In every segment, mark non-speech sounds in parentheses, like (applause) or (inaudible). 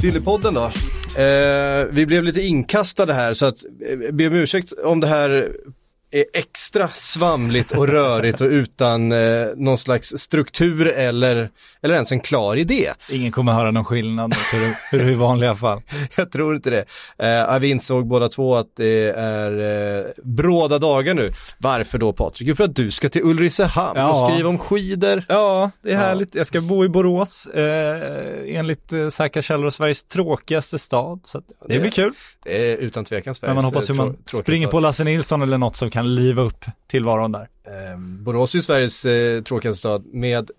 Sillypodden då. Eh, vi blev lite inkastade här så att eh, be om ursäkt om det här är extra svamligt och rörigt och utan eh, någon slags struktur eller, eller ens en klar idé. Ingen kommer höra någon skillnad mot hur, hur i vanliga fall. (laughs) Jag tror inte det. Eh, vi insåg båda två att det är eh, bråda dagar nu. Varför då Patrik? Jo, för att du ska till Ulricehamn Ja. och skriva om skidor. Ja, det är härligt. Jag ska bo i Borås, eh, enligt eh, säkra källor Sveriges tråkigaste stad. Så det, Det- blir kul. Det är utan tvekan Sveriges Men man hoppas eh, ju man springer stad. på Lasse Nilsson eller något som kan liva upp tillvaron där. Eh, Borås är ju Sveriges eh, tråkigaste stad med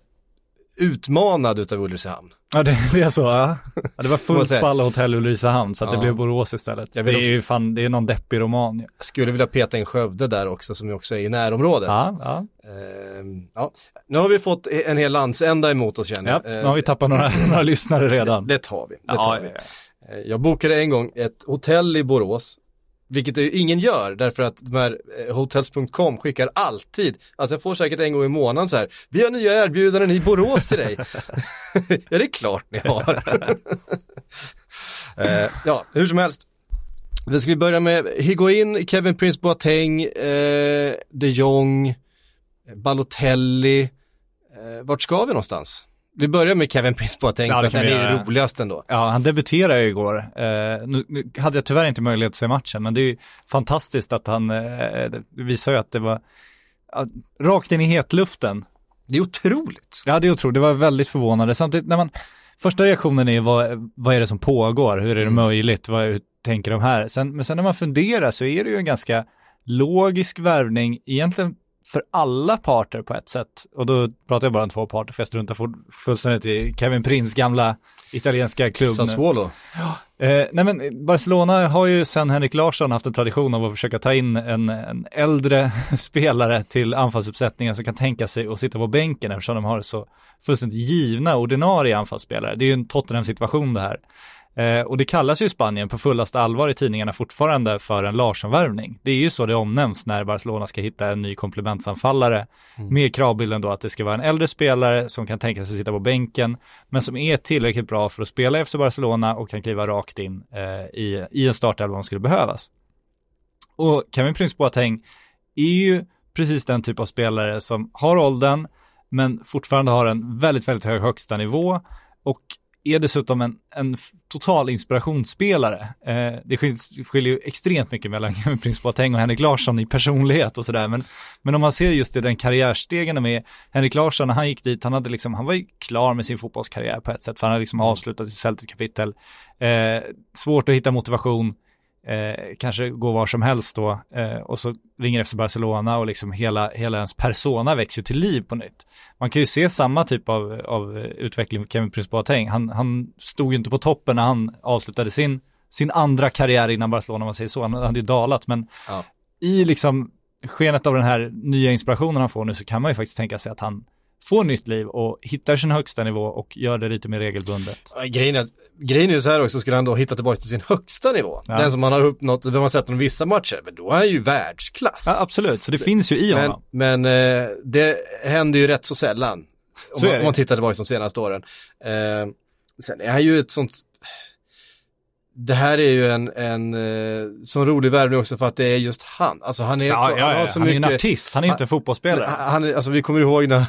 utmanad utav Ulricehamn. Ja, det, det är så. Ja. Ja, det var (laughs) fullt på alla hotell i Ulricehamn så att det Ja. blev Borås istället. Det är ju fan, det är någon deppig roman. ju. Jag skulle vilja peta in Skövde där också som ju också är i närområdet. Ja, ja. Ehm, ja. Nu har vi fått en hel landsända emot oss känner ja. jag. Nu har vi tappat några, några lyssnare redan. Det tar vi. Det Ja, tar ja, vi. ja. Eh, Jag bokade en gång ett hotell i Borås, vilket ingen gör därför att de här eh, hotels.com skickar alltid, alltså jag får säkert en gång i månaden så här, vi har nya erbjudanden i Borås till dig. (laughs) ja det är klart ni har. (laughs) Eh, ja, hur som helst. Då ska vi börja med Higuain, Kevin Prince Boateng, eh, de Jong, Balotelli. Eh, vart ska vi någonstans? Vi börjar med Kevin Prince Boateng Ja, för att den är roligast ändå. Ja, han debuterade ju igår. Eh, nu, nu hade jag tyvärr inte möjlighet att se matchen, men det är ju fantastiskt att han, eh, visar ju att det var ja, rakt in i hetluften. Det är otroligt. Ja, det är otroligt. Det var väldigt förvånande. Samtidigt när man, första reaktionen är vad, vad är det som pågår? Hur är det Mm. möjligt? Vad, hur tänker de här? Sen, men sen när man funderar så är det ju en ganska logisk värvning egentligen för alla parter på ett sätt. Och då pratar jag bara om två parter, för jag struntar full- fullständigt i Kevin Prince gamla italienska klubb. Sassuolo. Eh, nej men Barcelona har ju sedan Henrik Larsson haft en tradition av att försöka ta in en, en äldre (laughs) spelare till anfallsuppsättningen som kan tänka sig att sitta på bänken eftersom de har så fullständigt givna ordinarie anfallsspelare. Det är ju en Tottenham-situation det här. Eh, och det kallas ju Spanien på fullaste allvar i tidningarna fortfarande för en Larsson-värvning. Det är ju så det omnämns när Barcelona ska hitta en ny komplementsanfallare med kravbilden då att det ska vara en äldre spelare som kan tänka sig sitta på bänken men som är tillräckligt bra för att spela i FC Barcelona och kan kliva rakt in eh, i, i en startelva om skulle behövas. Och Kevin Prince Boateng är ju precis den typ av spelare som har åldern men fortfarande har en väldigt, väldigt hög högsta nivå och är dessutom en, en total inspirationsspelare. Eh, det skiljer ju extremt mycket mellan (laughs) Prins Boateng och Henrik Larsson i personlighet och sådär. Men, men om man ser just i den karriärstegen med Henrik Larsson, när han gick dit, han hade liksom, han var ju klar med sin fotbollskarriär på ett sätt, för han hade liksom avslutat sitt Celtic-kapitel. Eh, svårt att hitta motivation, eh, kanske gå var som helst då, eh, och så ringer FC Barcelona och liksom hela, hela ens persona växer ju till liv på nytt. Man kan ju se samma typ av, av utveckling Kevin Prince Boateng. Han, han stod ju inte på toppen när han avslutade sin, sin andra karriär innan Barcelona, om man säger så. Han hade ju dalat, men Ja. i liksom skenet av den här nya inspirationen han får nu så kan man ju faktiskt tänka sig att han får nytt liv och hittar sin högsta nivå och gör det lite mer regelbundet. Ja, Grejen är, grejen är så här också, skulle han då hitta tillbaka till sin högsta nivå, Ja. den som han har uppnått, vem har sett honom vissa matcher, men då är han ju världsklass. Ja, absolut, så det finns ju i men honom. men eh, det händer ju rätt så sällan, om, Så är man, det. om man tittar tillbaka de senaste åren. Eh, sen är han ju ett sånt, det här är ju en, en eh, sån rolig värvning också för att det är just han, alltså han är Ja, så, ja, han har ja, så han är ju mycket, en artist, han är inte en fotbollsspelare. Han, han- alltså vi kommer ihåg när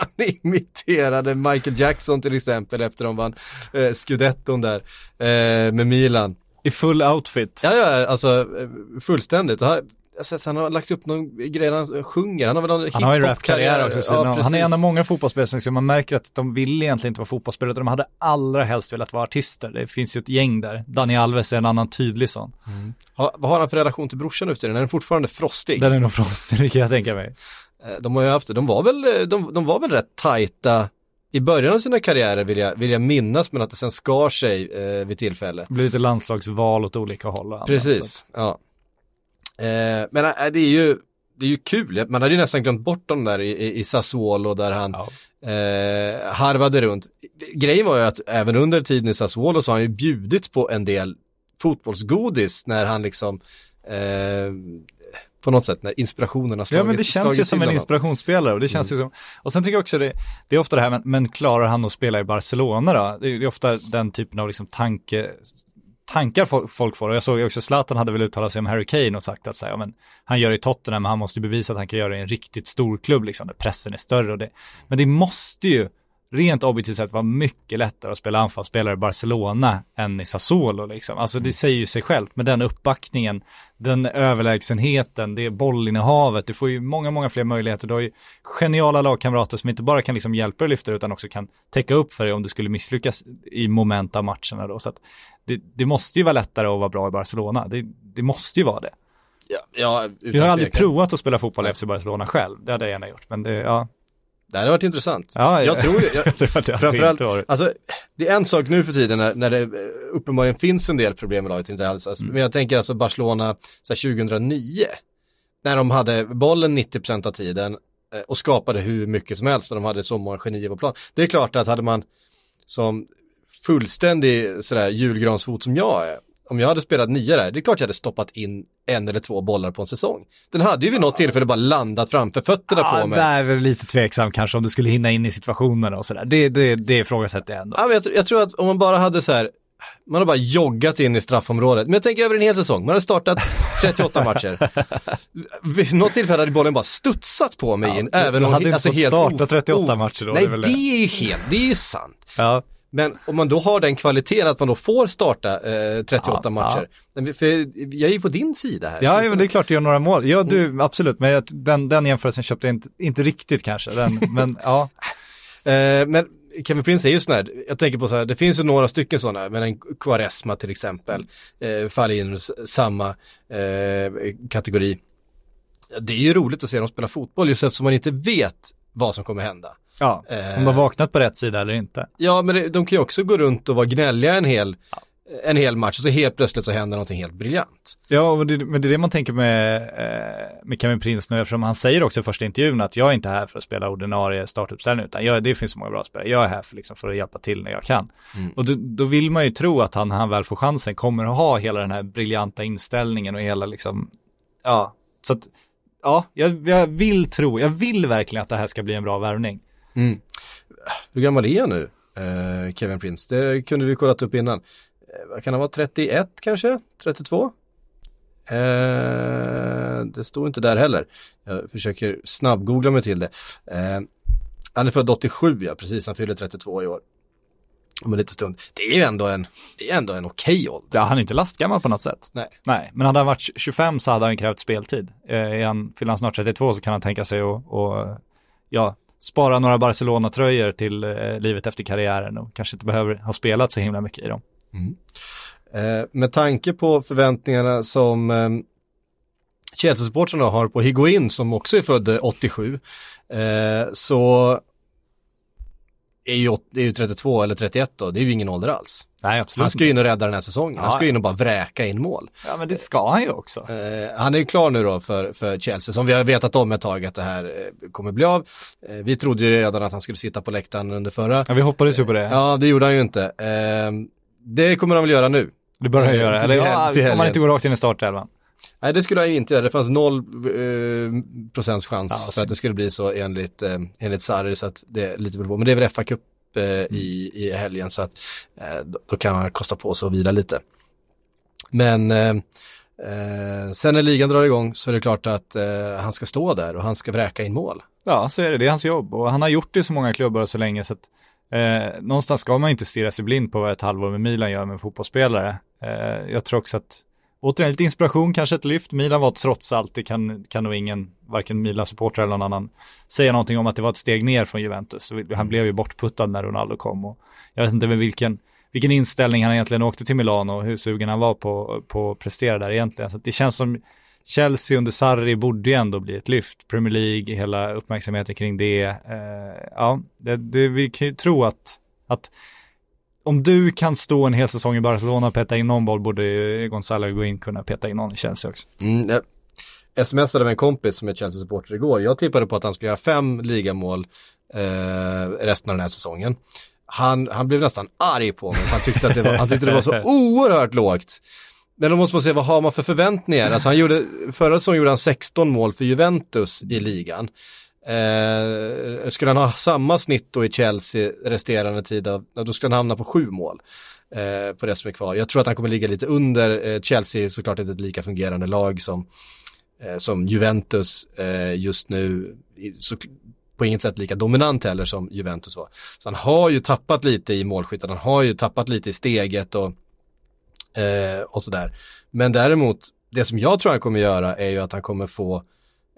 han imiterade Michael Jackson till exempel efter de vann eh, scudetton där eh, med Milan. I full outfit. Ja, ja, alltså eh, fullständigt. Han, jag har sett han har lagt upp någon grej där han sjunger, han har väl någon Han har ju rapkarriär också, så Ja, han är en av många fotbollsspelare som man märker att de vill egentligen inte vara fotbollsspelare, utan de hade allra helst velat vara artister. Det finns ju ett gäng där. Dani Alves är en annan tydlig sån. Ha, vad har han för relation till brorsan nu för tiden? Är den fortfarande frostig? Den är nog frostig, det kan jag tänka mig. Eh, De har ju haft de var väl, eh, de, de var väl rätt tajta i början av sina karriärer vill jag, vill jag minnas men att det sen skar sig eh, vid tillfälle. Det blir lite landslagsval åt olika håll. och annat, Precis, ja. Eh, men äh, det är ju, det är ju kul, man hade ju nästan glömt bort dem där i, i, i Sassuolo där han Ja. eh, harvade runt. Grejen var ju att även under tiden i Sassuolo så har han ju bjudit på en del fotbollsgodis när han liksom eh, på något sätt när inspirationen har slagit Ja men det känns ju som en inspirationsspelare och det känns ju som, och sen tycker jag också det, det är ofta det här, men, men klarar han att spela i Barcelona då? Det är, det är ofta den typen av liksom tanke, tankar folk, får. Och jag såg också Zlatan hade väl uttalat sig om Harry Kane och sagt att så här, ja, men, han gör det i Tottenham, men han måste ju bevisa att han kan göra det i en riktigt stor klubb liksom, där pressen är större och det. Men det måste ju rent objektivt sett vara mycket lättare att spela anfallsspelare i Barcelona än i Sassuolo liksom. Alltså det säger ju sig självt med den uppbackningen, den överlägsenheten, det bollinnehavet, du får ju många, många fler möjligheter. Du har ju geniala lagkamrater som inte bara kan liksom hjälpa dig lyfta utan också kan täcka upp för dig om du skulle misslyckas i moment av matcherna då. Så det, det måste ju vara lättare att vara bra i Barcelona. Det, det måste ju vara det. Ja, ja Jag har aldrig provat att spela fotboll i FC Barcelona själv. Det hade jag gärna gjort. Men det, ja. Det hade varit intressant. ja jag tror ju, (laughs) jag, Framförallt, alltså det är en sak nu för tiden när, när det eh, uppenbarligen finns en del problem i laget, inte alls, alltså, men jag tänker alltså Barcelona så här, 2009, när de hade bollen 90% av tiden eh, och skapade hur mycket som helst och de hade så många genier på plan. Det är klart att hade man som fullständig sådär julgransfot som jag är, om jag hade spelat nia där, det är klart jag hade stoppat in en eller två bollar på en säsong. Den hade ju vid något tillfälle bara landat framför fötterna Ja, på mig. där är väl lite tveksam kanske om du skulle hinna in i situationerna och sådär. Det, det, det ifrågasätter jag ändå. Ja, men jag, jag tror att om man bara hade så här, man har bara joggat in i straffområdet. Men jag tänker över en hel säsong, man hade startat (laughs) 38 matcher. Vid något tillfälle hade bollen bara studsat på mig in, även du om hade inte alltså fått helt starta o- 38 o- matcher då, Nej, det är det. är ju helt, det är ju sant. Ja, Men om man då har den kvaliteten att man då får starta eh, 38 Ja, matcher. Men För jag är ju på din sida här. ja men det är klart du gör några mål. Ja, du, absolut. Men jag, den, den jämförelsen köpte jag inte, inte riktigt kanske. Den, men (laughs) ja, Eh, men Kevin Prince är ju sån här, jag tänker på så här, det finns ju några stycken sådana, men en Quaresma till exempel, eh, faller in i samma eh, kategori. Det är ju roligt att se dem spela fotboll just eftersom man inte vet vad som kommer hända. Ja. Eh. om de har vaknat på rätt sida eller inte. Ja, men det, de kan ju också gå runt och vara gnälliga en hel, en hel match och så helt plötsligt så händer någonting helt briljant. Ja, och det, men det är det man tänker med, eh, med Kevin Prince nu, eftersom han säger också i första intervjun att jag är inte här för att spela ordinarie startuppställning, utan jag, det finns så många bra spelare. Jag är här för, liksom, för att hjälpa till när jag kan. Och då, då vill man ju tro att han, när han väl får chansen, kommer att ha hela den här briljanta inställningen och hela liksom, ja, så att, ja, jag, jag vill tro, jag vill verkligen att det här ska bli en bra värvning. Hur gammal är han nu, eh, Kevin Prince? Det kunde vi kollat upp innan. Eh, kan han vara, 31 kanske? 32? Eh, det står inte där heller. Jag försöker snabbgoogla mig till det. Eh, han är född 87, ja precis, han fyller 32 i år. Om en liten stund. Det är ju ändå en, det är ändå en okej ålder. Ja, han är inte lastgammal på något sätt. Nej. Nej, men hade han varit 25 så hade han krävt speltid. Eh, är han, fyller han snart 32 så kan han tänka sig att, och, ja, spara några Barcelona-tröjor till eh, livet efter karriären och kanske inte behöver ha spelat så himla mycket i dem. Mm. Eh, med tanke på förväntningarna som eh, Chelsea-supportrarna har på Higuin som också är född 87 eh, så är ju, är ju 32 eller 31 då, det är ju ingen ålder alls. Nej, absolut Han ska ju in och rädda den här säsongen, han ska ju in och bara vräka in mål. Ja, men det ska han ju också. Eh, han är ju klar nu då för, för Chelsea, som vi har vetat om ett tag att det här eh, kommer bli av. Eh, vi trodde ju redan att han skulle sitta på läktaren under förra. Ja, vi hoppades ju på det. Ja, det gjorde han ju inte. Eh, det kommer han väl göra nu. Det bör han göra. Till Eller ja, till om man inte går rakt in i startelvan. Nej, det skulle han ju inte göra. Det fanns noll eh, procents chans Ja, för att det skulle bli så enligt, eh, enligt Sarri, så att det är lite på. Men det är väl FA Cup eh, i, i helgen, så att eh, då, kan man kosta på sig att vila lite. Men eh, eh, sen när ligan drar igång så är det klart att eh, han ska stå där och han ska vräka in mål. Ja, så är det. Det är hans jobb. Och han har gjort det i så många klubbar så länge så att någonstans ska man inte stirra sig blind på vad ett halvår med Milan gör med fotbollsspelare. Jag tror också att Återigen lite inspiration, kanske ett lyft. Milan var trots allt, det kan, kan nog ingen, varken Milan-supporter eller någon annan, säga någonting om att det var ett steg ner från Juventus. Han blev ju bortputtad när Ronaldo kom och jag vet inte med vilken, vilken inställning han egentligen åkte till Milano och hur sugen han var på, på att prestera där egentligen. Så det känns som, Chelsea under Sarri borde ju ändå bli ett lyft. Premier League, hela uppmärksamheten kring det. Eh, ja, det, det, vi kan ju tro att, att om du kan stå en hel säsong i Barcelona och peta in någon boll borde Gonzalo Higuain kunna peta in någon i Chelsea också. Mm, jag smsade med en kompis som är Chelsea-supporter igår. Jag tippade på att han skulle göra fem ligamål eh, resten av den här säsongen. Han, han blev nästan arg på mig, han tyckte, att det var, han tyckte det var så (laughs) oerhört lågt. Men då måste man se, vad har man för förväntningar? Alltså han gjorde, förra säsongen gjorde han 16 mål för Juventus i ligan. Eh, skulle han ha samma snitt då i Chelsea resterande tid, av, då skulle han hamna på sju mål eh, på det som är kvar. Jag tror att han kommer ligga lite under, eh, Chelsea är såklart inte ett lika fungerande lag som, eh, som Juventus eh, just nu. Så, på inget sätt lika dominant heller som Juventus var. Så han har ju tappat lite i målskyttet, han har ju tappat lite i steget och, eh, och sådär. Men däremot, det som jag tror han kommer göra är ju att han kommer få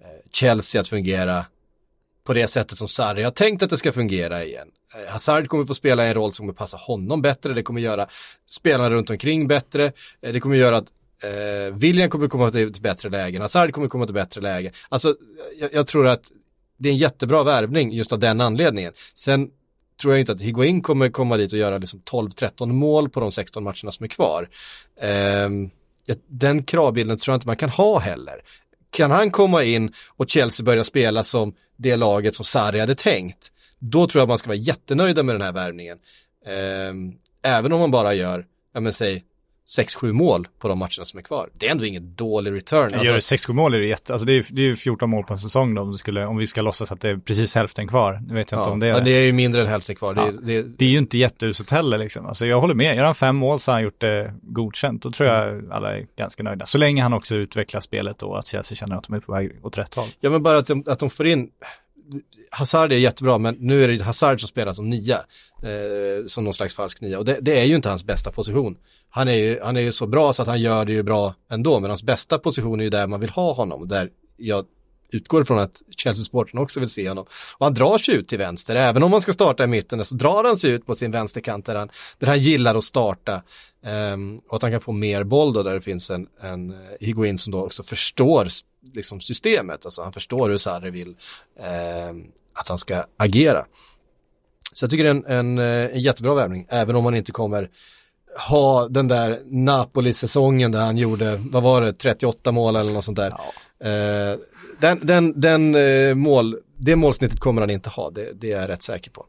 eh, Chelsea att fungera på det sättet som Sarri har tänkt att det ska fungera igen. Eh, Hazard kommer få spela en roll som kommer passa honom bättre, det kommer göra spelarna runt omkring bättre, eh, det kommer göra att eh, William kommer komma till, ett bättre lägen, Hazard kommer komma till bättre lägen. Alltså, jag, jag tror att det är en jättebra värvning just av den anledningen. Sen tror jag inte att Higuain kommer komma dit och göra liksom 12-13 mål på de 16 matcherna som är kvar. Eh, den kravbilden tror jag inte man kan ha heller. Kan han komma in och Chelsea börja spela som det laget som Sarri hade tänkt, då tror jag man ska vara jättenöjda med den här värvningen. Eh, även om man bara gör, ja men säg 6-7 mål på de matcherna som är kvar. Det är ändå ingen dålig return. Alltså, Gör 6-7 mål är det jätte, alltså det är, det är 14 mål på en säsong då om, du skulle, om vi ska låtsas att det är precis hälften kvar. Nu vet jag ja, inte om det är ja, det är ju mindre än hälften kvar. Ja, det, det, det, är ju inte jätteuselt heller liksom. Alltså jag håller med, gör han fem mål så har han gjort det godkänt. Då tror jag alla är ganska nöjda. Så länge han också utvecklar spelet och att Chelsea känner att de är på väg åt rätt håll. Ja men bara att de, att de får in Hazard är jättebra, men nu är det Hazard som spelar som nia, eh, som någon slags falsk nia. Och det, det, är ju inte hans bästa position. Han är, ju, han är ju så bra så att han gör det ju bra ändå, men hans bästa position är ju där man vill ha honom. Där jag utgår från att Chelsea-sporten också vill se honom. Och han drar sig ut till vänster, även om man ska starta i mitten så drar han sig ut på sin vänsterkant där han, där han gillar att starta. Um, och att han kan få mer boll då där det finns en, en eh, Higuin som då också förstår liksom systemet, alltså han förstår hur Sarri vill uh, att han ska agera. Så jag tycker det är en, en, eh, en jättebra värvning, även om man inte kommer ha den där Napoli-säsongen där han gjorde, vad var det, 38 mål eller något sånt där. Ja. Uh, den, den, den uh, mål, det målsnittet kommer han inte ha, det, det är jag rätt säker på.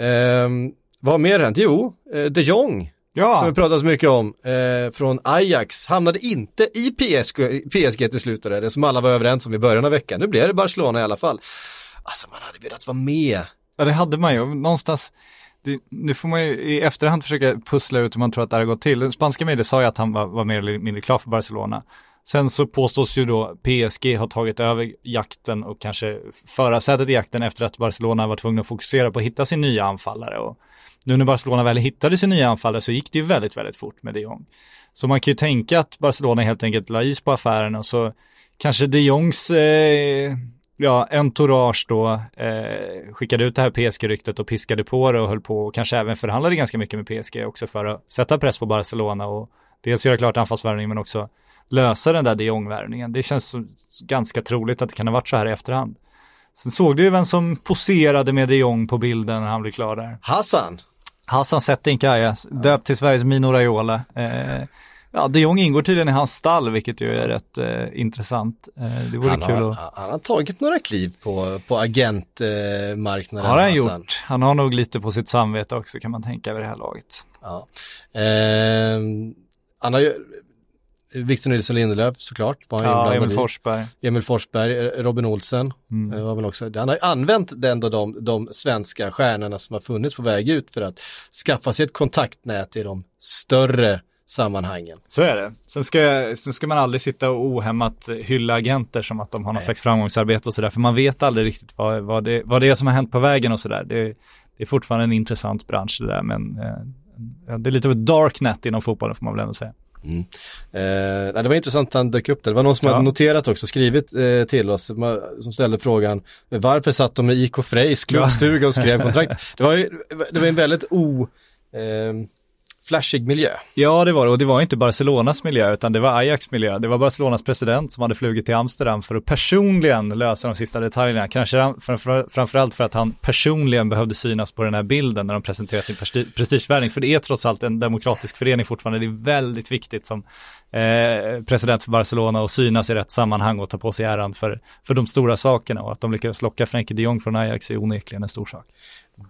Uh, vad har mer hänt? Jo, de Jong ja. som vi pratat så mycket om, eh, från Ajax, hamnade inte i PSG, PSG till slut, det som alla var överens om i början av veckan. Nu blev det Barcelona i alla fall. Alltså man hade velat vara med. Ja det hade man ju, någonstans, det, nu får man ju i efterhand försöka pussla ut hur man tror att det har gått till. Spanska medier sa ju att han var, var mer eller mindre klar för Barcelona. Sen så påstås ju då PSG ha tagit över jakten och kanske förarsätet i jakten efter att Barcelona var tvungna att fokusera på att hitta sin nya anfallare. Och nu när Barcelona väl hittade sin nya anfallare så gick det ju väldigt, väldigt fort med de Jong. Så man kan ju tänka att Barcelona helt enkelt la is på affären och så kanske de Jongs eh, ja, entourage då eh, skickade ut det här PSG-ryktet och piskade på det och höll på och kanske även förhandlade ganska mycket med PSG också för att sätta press på Barcelona och dels göra klart anfallsvärvningen men också lösa den där de Jong-värvningen. Det känns ganska troligt att det kan ha varit så här i efterhand. Sen såg du ju vem som poserade med de Jong på bilden när han blev klar där. Hassan! Hassan Settinkaya, döpt till Sveriges Mino Raiola. Eh, ja, de Jong ingår tydligen i hans stall, vilket ju är rätt eh, intressant. Eh, det vore han kul har, att... Han har tagit några kliv på, på agentmarknaden. har han Hassan. gjort. Han har nog lite på sitt samvete också kan man tänka vid det här laget. Ja. Eh, han har ju Victor Nilsson Lindelöf såklart. Var ja, Emil Forsberg. Emil Forsberg, eh, Robin Olsen mm. var väl också. Han har använt ändå de, de svenska stjärnorna som har funnits på väg ut för att skaffa sig ett kontaktnät i de större sammanhangen. Så är det. Sen ska, sen ska man aldrig sitta och ohämmat hylla agenter som att de har något slags framgångsarbete och sådär. För man vet aldrig riktigt vad, vad, det, vad det är som har hänt på vägen och sådär. Det, det är fortfarande en intressant bransch det där men eh, det är lite av ett darknet inom fotbollen får man väl ändå säga. Mm. Eh, det var intressant att han dök upp där. Det var någon som ja. hade noterat också, skrivit eh, till oss, som ställde frågan varför satt de i IK Frejs klubbstuga och skrev kontrakt. (laughs) det, var ju, det var en väldigt o... Eh, flashig miljö. Ja, det var det. Och det var inte Barcelonas miljö, utan det var Ajax miljö. Det var Barcelonas president som hade flugit till Amsterdam för att personligen lösa de sista detaljerna. Kanske framför, framförallt för att han personligen behövde synas på den här bilden när de presenterar sin presti- prestigevärvning. För det är trots allt en demokratisk förening fortfarande. Det är väldigt viktigt som eh, president för Barcelona att synas i rätt sammanhang och ta på sig äran för, för de stora sakerna. Och att de lyckades locka Frenkie de Jong från Ajax är onekligen en stor sak.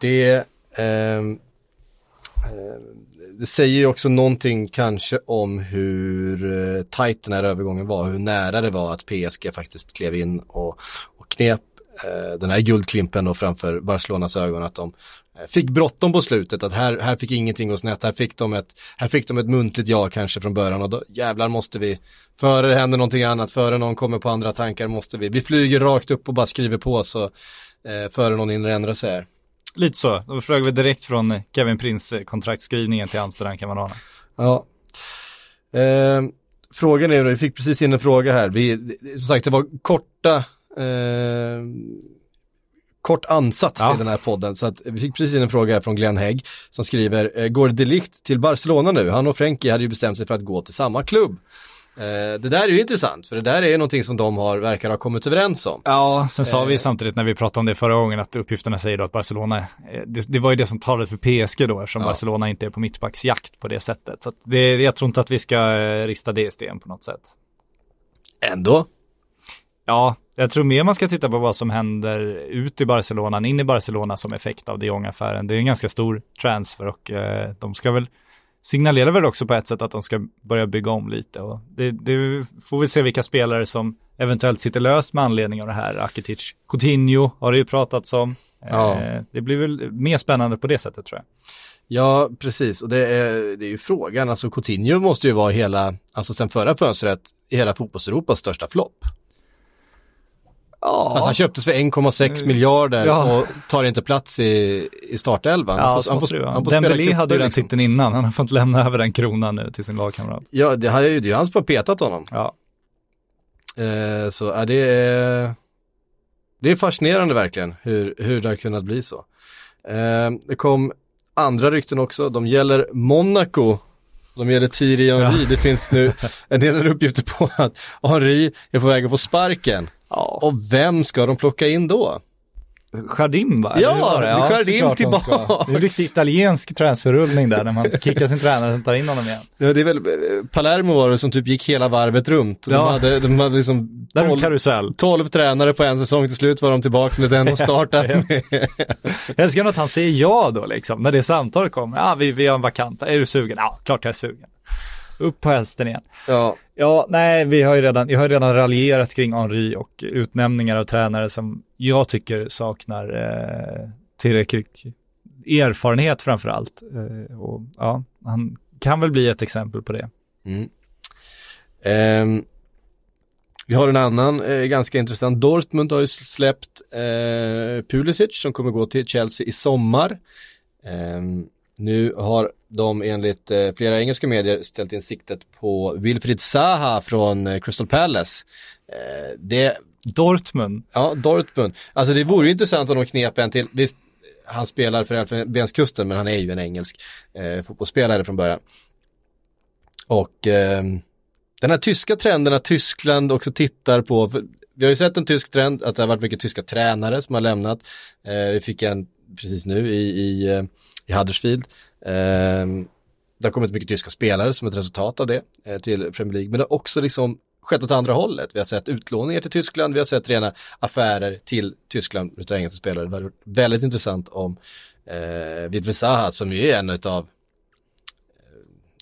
Det, eh, Eh, det säger ju också någonting kanske om hur eh, tajt den här övergången var, hur nära det var att PSG faktiskt klev in och, och knep eh, den här guldklimpen då framför Barcelonas ögon att de fick bråttom på slutet, att här, här fick ingenting gå snett, här fick, de ett, här fick de ett muntligt ja kanske från början och då jävlar måste vi, före det händer någonting annat, före någon kommer på andra tankar måste vi, vi flyger rakt upp och bara skriver på så eh, före någon hinner ändra sig här. Lite så, då flög vi direkt från Kevin Prince kontraktskrivningen till Amsterdam kan man ana. Ja. Eh, frågan är, vi fick precis in en fråga här, vi, som sagt det var korta eh, kort ansats Ja. till den här podden. Så att vi fick precis in en fråga här från Glenn Hägg som skriver, eh, går Delikt till Barcelona nu? Han och Frenkie hade ju bestämt sig för att gå till samma klubb. Eh, det där är ju intressant, för det där är ju någonting som de har, verkar ha kommit överens om. Ja, sen sa Eh. vi samtidigt när vi pratade om det förra gången att uppgifterna säger då att Barcelona, eh, det, det var ju det som talade för PSG då eftersom Ja. Barcelona inte är på mittbacksjakt på det sättet. Så att det, jag tror inte att vi ska eh, rista det i sten på något sätt. Ändå. Ja, jag tror mer man ska titta på vad som händer ut i Barcelona, in i Barcelona som effekt av de Jong-affären. Det är en ganska stor transfer och eh, de ska väl signalera väl också på ett sätt att de ska börja bygga om lite och det, det får vi se vilka spelare som eventuellt sitter löst med anledning av det här. Rakitic, Coutinho har det ju pratats om. Ja. Eh, det blir väl mer spännande på det sättet tror jag. Ja, precis. Och det är, det är ju frågan, alltså Coutinho måste ju vara hela, alltså sen förra fönstret, hela fotbollseuropas största flopp. Ja, Alltså han köptes för 1,6 miljarder Ja. och tar inte plats i, i startelvan. ja han får, han får, han får Dembélé hade ju den liksom. titeln innan, han har fått lämna över den kronan nu till sin lagkamrat. Ja, det, hade ju- det är ju han som har petat honom. Ja. Eh, så ja, det är, det är fascinerande verkligen hur, hur det har kunnat bli så. Eh, det kom andra rykten också, de gäller Monaco. De gäller Thierry Henry. Det finns nu (laughs) en del uppgifter på att Henry är på väg att få sparken. Ja. Och vem ska de plocka in då? Jardim va? Ja, det? Jardim de ska. Det är en riktig italiensk transferrullning där när man kickar sin tränare och tar in honom igen. Ja, det är väl, eh, Palermo var det som typ gick hela varvet runt. De Ja. hade, de hade liksom 12, karusell. 12 tränare på en säsong, till slut var de tillbaka med den och (laughs) startade med. Jag älskar att han säger ja då liksom, när det samtalet kommer. Ja, vi, vi har en vakant. Är du sugen? Ja, klart jag är sugen. Upp på hästen igen. Ja, Ja, nej, vi har ju redan, jag har ju redan raljerat kring Henri och utnämningar av tränare som jag tycker saknar eh, tillräcklig erfarenhet framför allt. Eh, och ja, han kan väl bli ett exempel på det. Mm. Ehm, vi har en annan eh, ganska intressant. Dortmund har ju släppt eh, Pulisic som kommer gå till Chelsea i sommar. Ehm, nu har de enligt eh, flera engelska medier ställt in siktet på Wilfried Zaha från eh, Crystal Palace. Eh, det, Dortmund, ja, Dortmund. Alltså det vore ju intressant om de knep en till. Visst, han spelar för Elfenbenskusten men han är ju en engelsk eh, fotbollsspelare från början. Och ehm, den här tyska trenden att Tyskland också tittar på, vi har ju sett en tysk trend att det har varit mycket tyska tränare som har lämnat. Eh, vi fick en precis nu i, i, eh, i Huddersfield. Eh, det har kommit mycket tyska spelare som ett resultat av det eh, till Premier League, men det har också liksom skett åt andra hållet. Vi har sett utlåningar till Tyskland, vi har sett rena affärer till Tyskland utav engelska spelare. Det var väldigt intressant om eh, Wilfried Zaha som ju är en av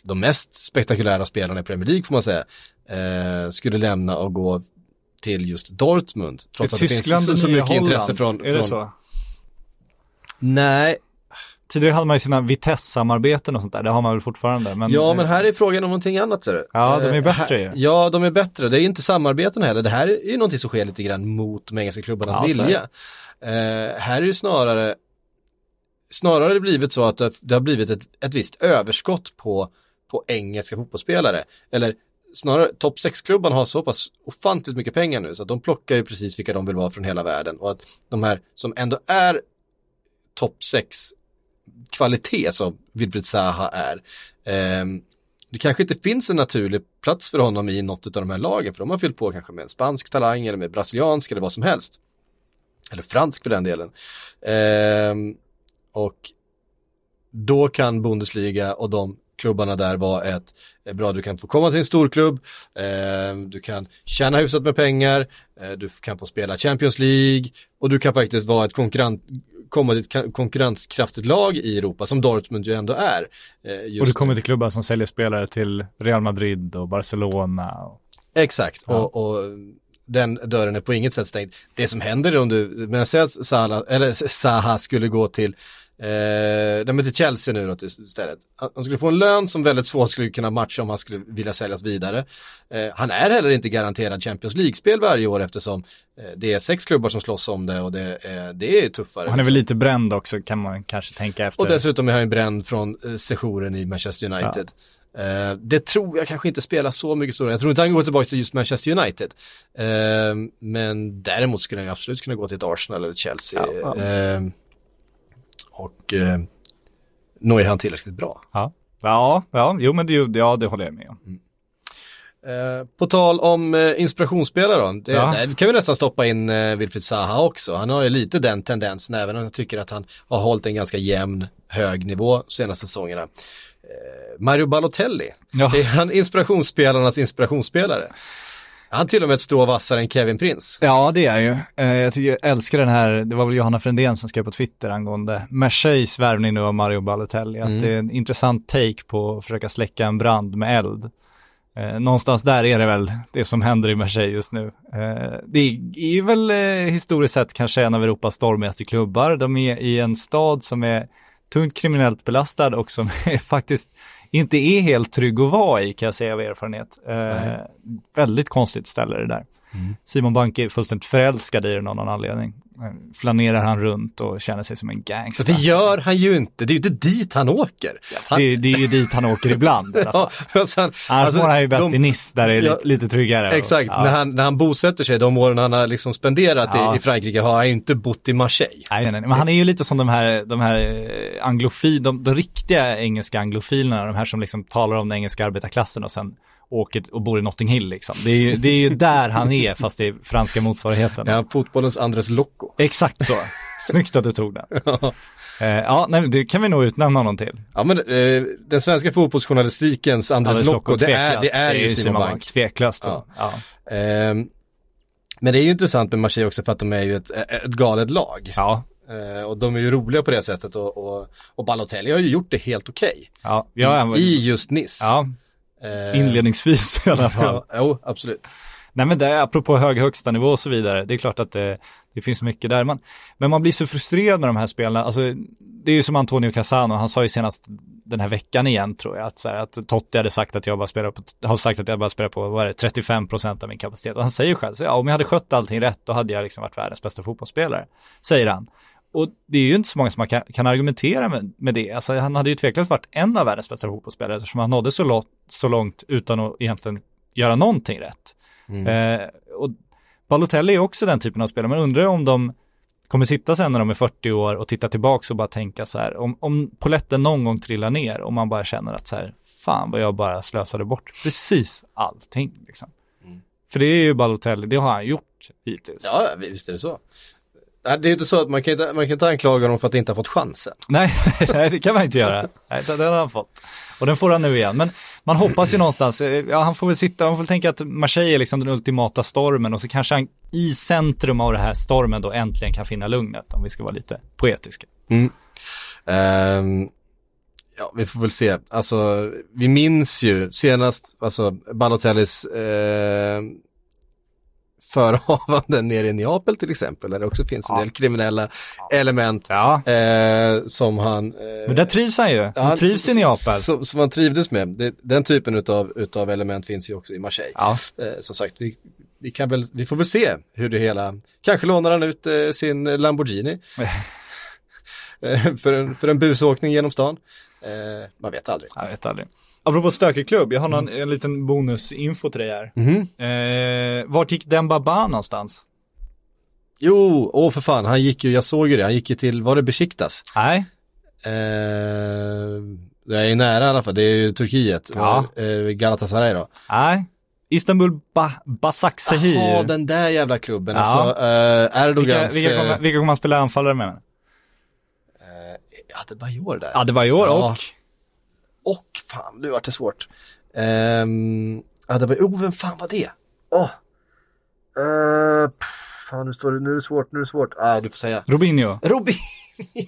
de mest spektakulära spelarna i Premier League får man säga, eh, skulle lämna och gå till just Dortmund. Trots är att det Tyskland finns så, så mycket intresse Holland? från... Är det så? Nej, Tidigare hade man ju sina Vitesse-samarbeten och sånt där, det har man väl fortfarande. Men, ja men här är frågan om någonting annat ser du. Ja, de är Eh, bättre ju. Ja, de är bättre. Det är inte samarbeten heller. Det här är ju någonting som sker lite grann mot de engelska klubbarnas Ja, vilja. Eh, här är det snarare snarare blivit så att det, det har blivit ett, ett visst överskott på, på engelska fotbollsspelare. Eller snarare topp 6-klubbarna har så pass ofantligt mycket pengar nu så att de plockar ju precis vilka de vill vara från hela världen och att de här som ändå är topp 6 kvalitet som Wilfried Zaha är. Ehm, det kanske inte finns en naturlig plats för honom i något av de här lagen, för de har fyllt på kanske med en spansk talang eller med brasiliansk eller vad som helst. Eller fransk för den delen. Ehm, och då kan Bundesliga och de klubbarna där vara ett, ett bra, du kan få komma till en stor klubb, eh, du kan tjäna hyfsat med pengar, eh, du kan få spela Champions League och du kan faktiskt vara ett konkurrent, komma till ett konkurrenskraftigt lag i Europa som Dortmund ju ändå är. Eh, Och du kommer till klubbar som säljer spelare till Real Madrid och Barcelona. Och... Exakt, och, och den dörren är på inget sätt stängd. Det som händer om du, men jag säger att Salah, eller (laughs) Zaha skulle gå till Eh, nej, men till Chelsea nu då istället. Han skulle få en lön som väldigt svårt skulle kunna matcha om han skulle vilja säljas vidare. Eh, han är heller inte garanterad Champions League-spel varje år eftersom eh, det är sex klubbar som slåss om det och det, är det är tuffare. Och han är väl lite bränd också kan man kanske tänka efter. Och dessutom är han ju bränd från eh, sessionen i Manchester United. Eh, det tror jag kanske inte spelar så mycket stor roll. Jag tror inte han går tillbaka till just Manchester United. Eh, men däremot skulle han ju absolut kunna gå till ett Arsenal eller Chelsea. Eh, och eh, nu är han tillräckligt bra. Ja, ja, ja, jo men det, ja, det håller jag med om. Eh, på tal om eh, inspirationsspelare då, det, Ja. där kan vi nästan stoppa in eh, Wilfried Zaha också. Han har ju lite den tendensen, även om jag tycker att han har hållit en ganska jämn, hög nivå senaste säsongerna. Eh, Mario Balotelli, Ja. är han inspirationsspelarnas inspirationsspelare? Han till och med ett strå vassare än Kevin Prince. Ja, det är ju. Eh, jag, tycker, jag älskar den här, det var väl Johanna Frändén som skrev på Twitter angående Marseilles värvning nu av Mario Balotelli. Att det är en intressant take på att försöka släcka en brand med eld. Eh, någonstans där är det väl det som händer i Marseille just nu. Eh, det är väl eh, historiskt sett kanske en av Europas stormigaste klubbar. De är i en stad som är tungt kriminellt belastad och som (laughs) är faktiskt inte är helt trygg att vara i kan jag säga av erfarenhet. Eh, väldigt konstigt ställe det där. Simon Banke är fullständigt förälskad i det av någon anledning. Flanerar han runt och känner sig som en Så gangster. det gör han ju inte, det är ju inte dit han åker. Han, det, det är ju dit han åker ibland. (laughs) ja, och Annars alltså, mår han ju bäst de- i Nice där det är Ja, lite, tryggare. Exakt, Ja. när, han, när han bosätter sig, de åren han har liksom spenderat Ja. i, i Frankrike har han ju inte bott i Marseille. Nej, nej, nej, men han är ju lite som de här, de här eh, anglofil, de, de riktiga engelska anglofilerna, de här som liksom talar om den engelska arbetarklassen och sen åker och bor i Notting Hill liksom. Det är ju, det är ju där han är, (laughs) fast det är franska motsvarigheten. Ja, fotbollens Andres Locco. Exakt så. Snyggt att du tog den. (laughs) Eh, ja, nej, det kan vi nog utnämna honom till. Ja men eh, den svenska fotbollsjournalistikens Andres Alldeles Locco, det är, det är ju Simon Bank. Tveklöst. Ja. Ja. Ja. Ehm, men det är ju intressant med Marseille också för att de är ju ett, ett galet lag. ja. Eh, och de är ju roliga på det sättet och, och, och Balotelli har ju gjort det helt okej. Ja, ja, var- I just Nice. ja, Eh, inledningsvis i alla fall. Ja, jo, absolut. Nej men det är apropå hög högsta nivå och så vidare, det är klart att det, det finns mycket där. Man, men man blir så frustrerad med de här spelarna, alltså det är ju som Antonio Casano, han sa ju senast den här veckan igen tror jag, att, så här, att Totti hade sagt att jag bara spelar på, har sagt att jag bara spelar på, vad är det, 35% av min kapacitet. Och han säger själv, så, ja, om jag hade skött allting rätt, då hade jag liksom varit världens bästa fotbollsspelare, säger han. Och det är ju inte så många som man kan, kan argumentera med, med det. Alltså, han hade ju tveklöst varit en av världens bästa fotbollsspelare eftersom han nådde så, långt, så långt utan att egentligen göra någonting rätt. Eh, och Balotelli är också den typen av spelare. Man undrar om de kommer sitta sen när de är 40 år och titta tillbaka och bara tänka så här, om, om poletten någon gång trillar ner och man bara känner att så här, fan vad jag bara slösade bort precis allting liksom. För det är ju Balotelli, det har han gjort hittills. Ja, visst är det så. Det är inte så att man kan inte, man kan inte anklaga honom för att inte ha fått chansen. Nej, (laughs) nej, det kan man inte göra. Nej, det har han fått. Och den får han nu igen. Men man hoppas ju någonstans, eh, ja han får väl sitta, man får väl tänka att Marseille är liksom den ultimata stormen och så kanske han i centrum av det här stormen då äntligen kan finna lugnet, om vi ska vara lite poetiska. Ehm, ja, vi får väl se. Alltså, vi minns ju senast, alltså Balotellis eh, förehavanden nere i Neapel till exempel, där det också finns en Ja. del kriminella element Ja, eh, som han... Eh, men där trivs han ju. Han trivs i Neapel. Som, som han trivdes med. Det, den typen utav, utav element finns ju också i Marseille. Ja, Eh, som sagt, vi, vi, kan väl, vi får väl se hur det hela, kanske lånar han ut eh, sin Lamborghini. (laughs) Eh, för, en, för en busåkning genom stan. Eh, man vet aldrig. jag vet aldrig. Apropå stökig klubb, jag har någon, en liten bonusinfo till dig här. Eh, vart gick Dembaba någonstans? Jo, åh för fan, han gick ju, jag såg ju det, han gick ju till, var det Besiktas? Nej, Eh, det är ju nära i alla fall, det är ju Turkiet. Ja. Eh, Galatasaray då. Nej, Istanbul ba Basaksehir. Jaha, den där jävla klubben. Ja. Alltså, eh, vilka, Erdogans... vilka, kommer, eh, vilka kommer han spela anfallare med? Adebayor där. År Ja. och Och fan, nu vart det svårt. Um, Adebayor, oh vem fan var det? Åh! Eh, pff, fan nu står det, nu är det svårt, nu är det svårt. Nej, du får säga. Robinho. Robin!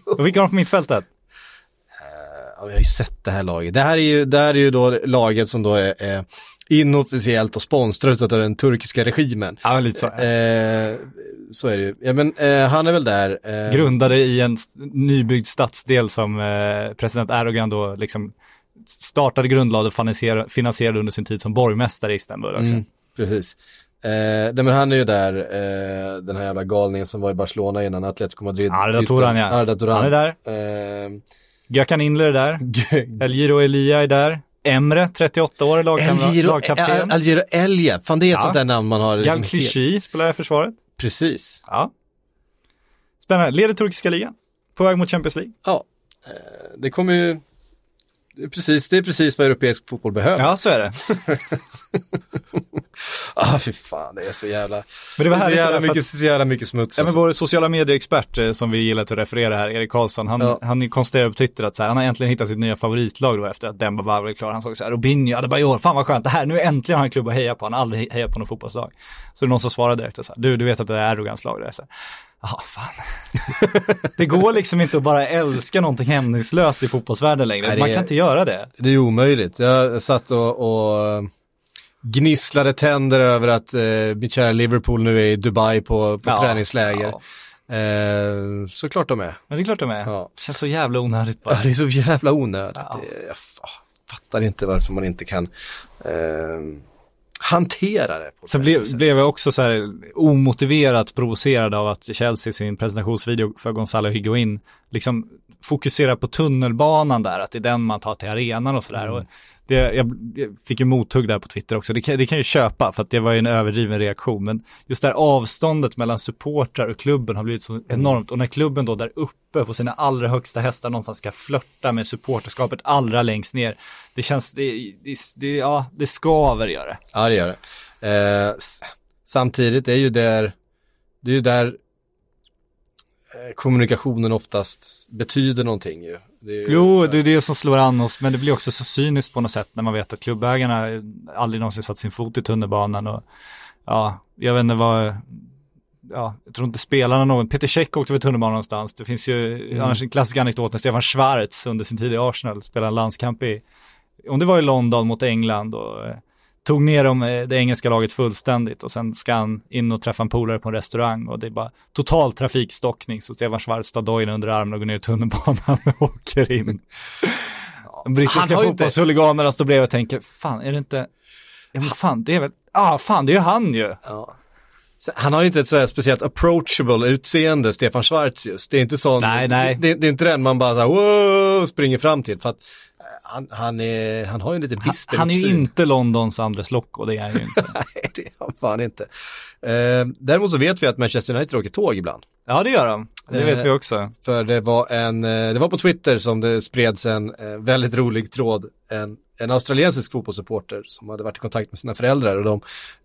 Och vilka har på mittfältet? Ja, vi har ju sett det här laget. Det här är ju, det här är ju då laget som då är, är inofficiellt och sponsrat av den turkiska regimen. Ja, lite så. Eh, så är det ju. Ja, men eh, han är väl där. Eh, Grundade i en nybyggd stadsdel som eh, president Erdogan då liksom startade, grundlade och finansierade, under sin tid som borgmästare i Istanbul också. Mm, precis. Eh, nej, men han är ju där, eh, den här jävla galningen som var i Barcelona innan Atletico Madrid. Arda Turan, ja. Arda Turan. Han är där. Eh, Gökhan Inler är där. (laughs) El Giro Elia är där. Emre, 38 år, lagkapten. Algiro Elia, fan det är ett Ja. sånt där namn man har. liksom Gal spelar i försvaret. Precis. Ja. Spännande. Leder turkiska ligan. På väg mot Champions League. Ja, eh, det kommer ju, det är precis, det är precis vad europeisk fotboll behöver. Ja, så är det. (laughs) Ah, fy fan, det är så jävla, Men det var det är så jävla för att- mycket, så jävla mycket smuts Ja, men alltså. vår sociala medieexpert eh, som vi gillar att referera här, Erik Karlsson, han, Ja. han konstaterade på Twitter att så här, han har äntligen hittat sitt nya favoritlag då efter att Demba Ba blev klar. Han såg så här, Robinho, Adebayor, fan vad skönt, det här, nu äntligen har han en klubb att heja på, han har aldrig hejat på något fotbollslag. Så det är någon som svarade direkt och så här, du, du vet att det är Erdogans lag det är så här, Jaha, fan. (laughs) det går liksom inte att bara älska någonting hämningslöst i fotbollsvärlden längre. Nej, det Man är- kan inte göra det. Det är omöjligt. Jag satt och, och gnisslade tänder över att eh, mitt kära Liverpool nu är i Dubai på, på Ja, träningsläger. ja. Eh, såklart de är. Men det är klart de är. Ja. Känns så jävla onödigt bara. Ja, det är så jävla onödigt. Ja. Det, jag ah, fattar inte varför man inte kan eh, hantera det. På Sen blev, blev jag också så här omotiverat provocerad av att Chelsea i sin presentationsvideo för Gonzalo Higuain liksom fokuserar på tunnelbanan där, att det är den man tar till arenan och sådär. Och det, jag, jag fick ju mothugg där på Twitter också, det kan, det kan ju köpa för att det var ju en överdriven reaktion, men just det här avståndet mellan supportrar och klubben har blivit så enormt och när klubben då där uppe på sina allra högsta hästar någonstans ska flörta med supporterskapet allra längst ner, det känns, det, det, det, ja, det skaver gör det. Ja, det gör det. Eh, samtidigt är ju där, det är ju där kommunikationen oftast betyder någonting ju. Det ju Jo, det är det som slår an oss, men det blir också så cyniskt på något sätt när man vet att klubbägarna aldrig någonsin satt sin fot i tunnelbanan och ja, jag vet inte vad, ja, jag tror inte spelarna någon, Peter Cech åkte väl tunnelbana någonstans, det finns ju annars en klassisk anekdot när Stefan Schwarz under sin tid i Arsenal spelade en landskamp i, om det var i London mot England och eh, tog ner dem, eh, det engelska laget fullständigt och sen ska han in och träffa en polare på en restaurang och det är bara total trafikstockning så Stefan Schwarz tar dojen under armen och går ner i tunnelbanan och (laughs) åker in. De brittiska ju inte- fotbollshuliganerna står bredvid och tänker, fan är det inte, ja men fan det är väl, ah, fan det är ju han ju. Ja. Han har ju inte ett så här speciellt approachable utseende, Stefan Schwarz just. Det är inte sån, Nej, nej. Det, det är inte den man bara så här, wow, springer fram till. För att han, han, är, han har ju en lite Han, bister han är ju inte Londons Andres Locko, det är han ju inte. (laughs) Nej, det är han fan inte. Eh, däremot så vet vi att Manchester United åker tåg ibland. Ja det gör de, det vet Eh, vi också. För det var en, eh, det var på Twitter som det spreds en eh, väldigt rolig tråd. En, en australiensisk fotbollssupporter som hade varit i kontakt med sina föräldrar och de,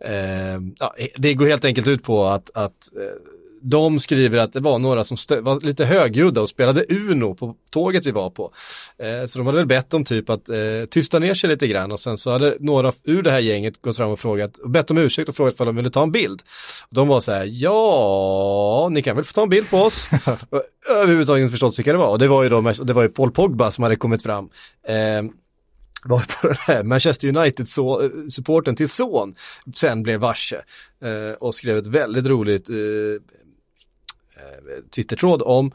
eh, ja, det går helt enkelt ut på att, att eh, de skriver att det var några som var lite högljudda och spelade Uno på tåget vi var på. Eh, så de hade väl bett dem typ att eh, tysta ner sig lite grann och sen så hade några ur det här gänget gått fram och frågat, och bett om ursäkt och frågat om de ville ta en bild. Och de var så här, ja, ni kan väl få ta en bild på oss. (laughs) Och överhuvudtaget inte förstått vilka det var. Och det var ju då, det var ju Paul Pogba som hade kommit fram. Eh, var på den här Manchester United-supporten till son sen blev varse eh, och skrev ett väldigt roligt eh, eh, Twitter-tråd om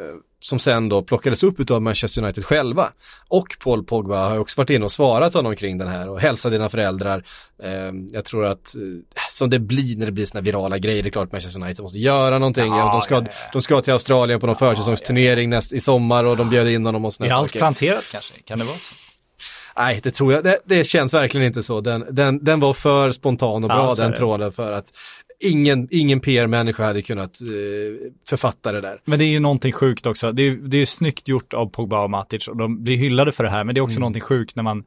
eh, som sen då plockades upp av Manchester United själva. Och Paul Pogba har också varit inne och svarat honom kring den här och hälsa dina föräldrar. Eh, jag tror att eh, som det blir när det blir sådana virala grejer, det är klart Manchester United måste göra någonting. Ja, de, ska, ja, ja. de ska till Australien på någon försäsongsturnering näst, i sommar och de bjöd in honom och Är sådana allt saker. planterat kanske? Kan det vara så? Nej, det tror jag, det, det känns verkligen inte så. Den, den, den var för spontan och Ja, bra så är den tråden för att ingen, ingen PR-människa hade kunnat eh, författa det där. Men det är ju någonting sjukt också. Det är, det är snyggt gjort av Pogba och Matic och de blir hyllade för det här. Men det är också Mm. någonting sjukt när man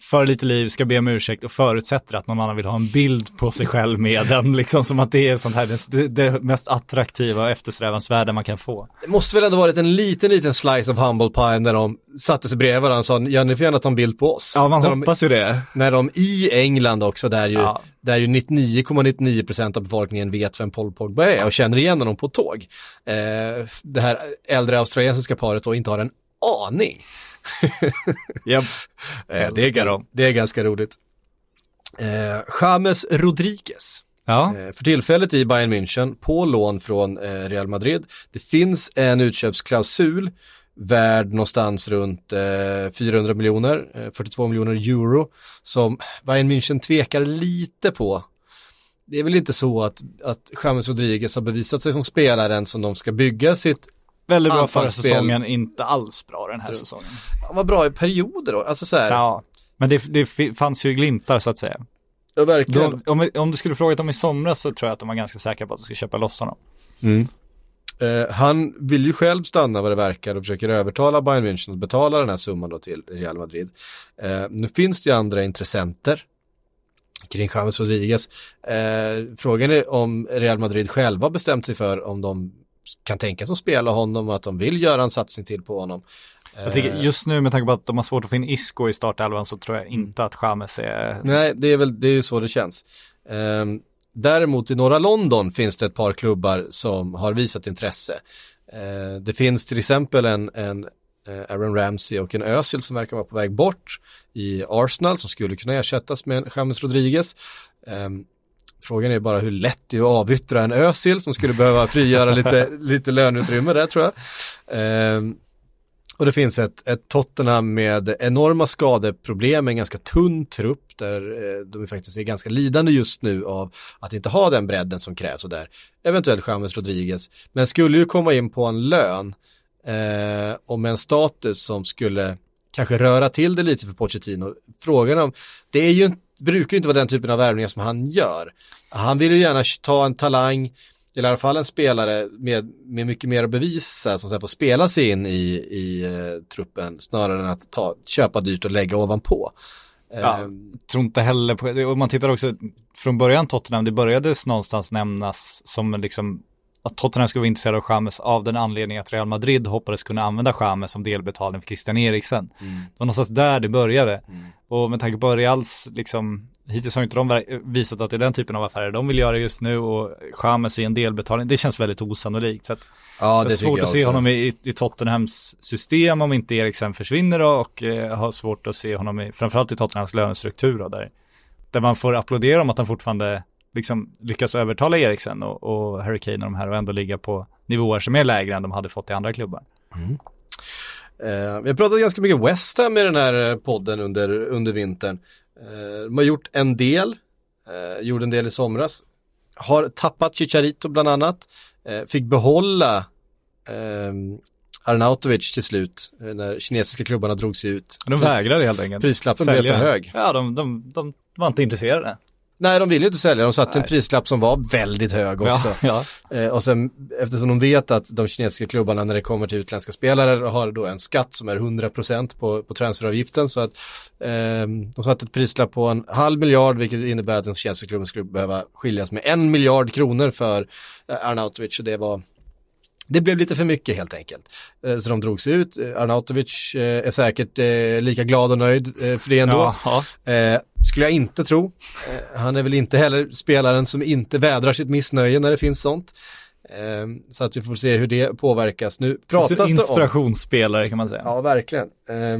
för lite liv ska be om ursäkt och förutsätter att någon annan vill ha en bild på sig själv med den. Liksom som att det är sånt här, det, det mest attraktiva och eftersträvansvärda man kan få. Det måste väl ändå varit en liten, liten slice of humble pie när de satte sig bredvid varandra och sa, ja ni får gärna ta en bild på oss. Ja, man när de, hoppas ju det. när de i England också, där ju, Ja. där ju 99,99% av befolkningen vet vem Paul Pogba är och känner igen honom på tåg. Eh, det här äldre australiensiska paret då inte har en aning. (laughs) Ja, Eh, det, är, det är ganska roligt. Eh, James Rodriguez. ja. Eh, För tillfället i Bayern München på lån från eh, Real Madrid. Det finns en utköpsklausul värd någonstans runt eh, 400 miljoner, eh, 42 miljoner euro, som Bayern München tvekar lite på. Det är väl inte så att, att James Rodriguez har bevisat sig som spelaren som de ska bygga sitt, Väldigt bra förra säsongen, inte alls bra den här säsongen. han var bra i perioder då, alltså så här, ja, Ja, men det, det fanns ju glimtar så att säga. verkligen. De, om, om du skulle frågat dem i somras så tror jag att de var ganska säkra på att de skulle köpa loss honom. Eh, han vill ju själv stanna vad det verkar och försöker övertala Bayern München att betala den här summan då till Real Madrid. Eh, nu finns det ju andra intressenter kring James Rodriguez. Eh, frågan är om Real Madrid själva bestämt sig för om de kan tänka sig att spela honom och att de vill göra en satsning till på honom. Jag tycker just nu med tanke på att de har svårt att få in Isco i startelvan så tror jag inte att James är... Nej, det är väl det är så det känns. Ehm, däremot i norra London finns det ett par klubbar som har visat intresse. Eh, det finns till exempel en, en eh, Aaron Ramsey och en Özil som verkar vara på väg bort i Arsenal som skulle kunna ersättas med en James Rodriguez. Ehm, Frågan är bara hur lätt det är att avyttra en Özil som skulle behöva frigöra lite, (laughs) lite löneutrymme där tror jag. Ehm, och det finns ett, ett Tottenham med enorma skadeproblem, en ganska tunn trupp där eh, de faktiskt är ganska lidande just nu av att inte ha den bredden som krävs och där eventuellt James Rodriguez, men skulle ju komma in på en lön eh, och med en status som skulle kanske röra till det lite för Pochettino. Frågan om, det är ju, inte- brukar ju inte vara den typen av värvningar som han gör. Han vill ju gärna ta en talang, eller i alla fall en spelare med, med mycket mer att bevisa som sen får spela sig in i, i eh, truppen snarare än att ta, köpa dyrt och lägga ovanpå. Ja, Eh, tror inte heller på det. Och man tittar också från början Tottenham, det började någonstans nämnas som liksom att Tottenham skulle vara intresserade av James av den anledningen att Real Madrid hoppades kunna använda James som delbetalning för Christian Eriksen. Det var någonstans där det började. Och med tanke på Reals, liksom, hittills har inte de visat att det är den typen av affärer de vill göra just nu och James i en delbetalning, det känns väldigt osannolikt. Så att ja, det är svårt att se honom i, i Tottenhams system om inte Eriksen försvinner då och eh, har svårt att se honom i, framförallt i Tottenhams lönestruktur då, där, där man får applådera om att han fortfarande liksom lyckas övertala Eriksen och, och Harry Kane och de här och ändå ligga på nivåer som är lägre än de hade fått i andra klubbar. Eh, vi har pratat ganska mycket West Ham i den här eh, podden under, under vintern. Eh, de har gjort en del, eh, gjorde en del i somras. Har tappat Chicharito bland annat. Eh, fick behålla eh, Arnautovic till slut eh, när kinesiska klubbarna drog sig ut. De vägrade helt enkelt. Prislappen blev sälja. för hög. Ja, de, de, de var inte intresserade. Nej, de ville ju inte sälja. De satte en Nej. prislapp som var väldigt hög också. Ja, ja. Eh, och sen eftersom de vet att de kinesiska klubbarna när det kommer till utländska spelare har då en skatt som är 100% på, på transferavgiften så att eh, de satte ett prislapp på en halv miljard vilket innebär att den kinesiska klubben skulle behöva skiljas med en miljard kronor för eh, Arnautovic och det var det blev lite för mycket helt enkelt. Eh, Så de drog sig ut. Eh, Arnautovic är säkert lika glad och nöjd för det ändå. Ja, ja. Eh, skulle jag inte tro. Eh, han är väl inte heller spelaren som inte vädrar sitt missnöje när det finns sånt. Eh, så att vi får se hur det påverkas. Nu pratas det om... inspirationsspelare kan man säga. Ja, verkligen. Eh,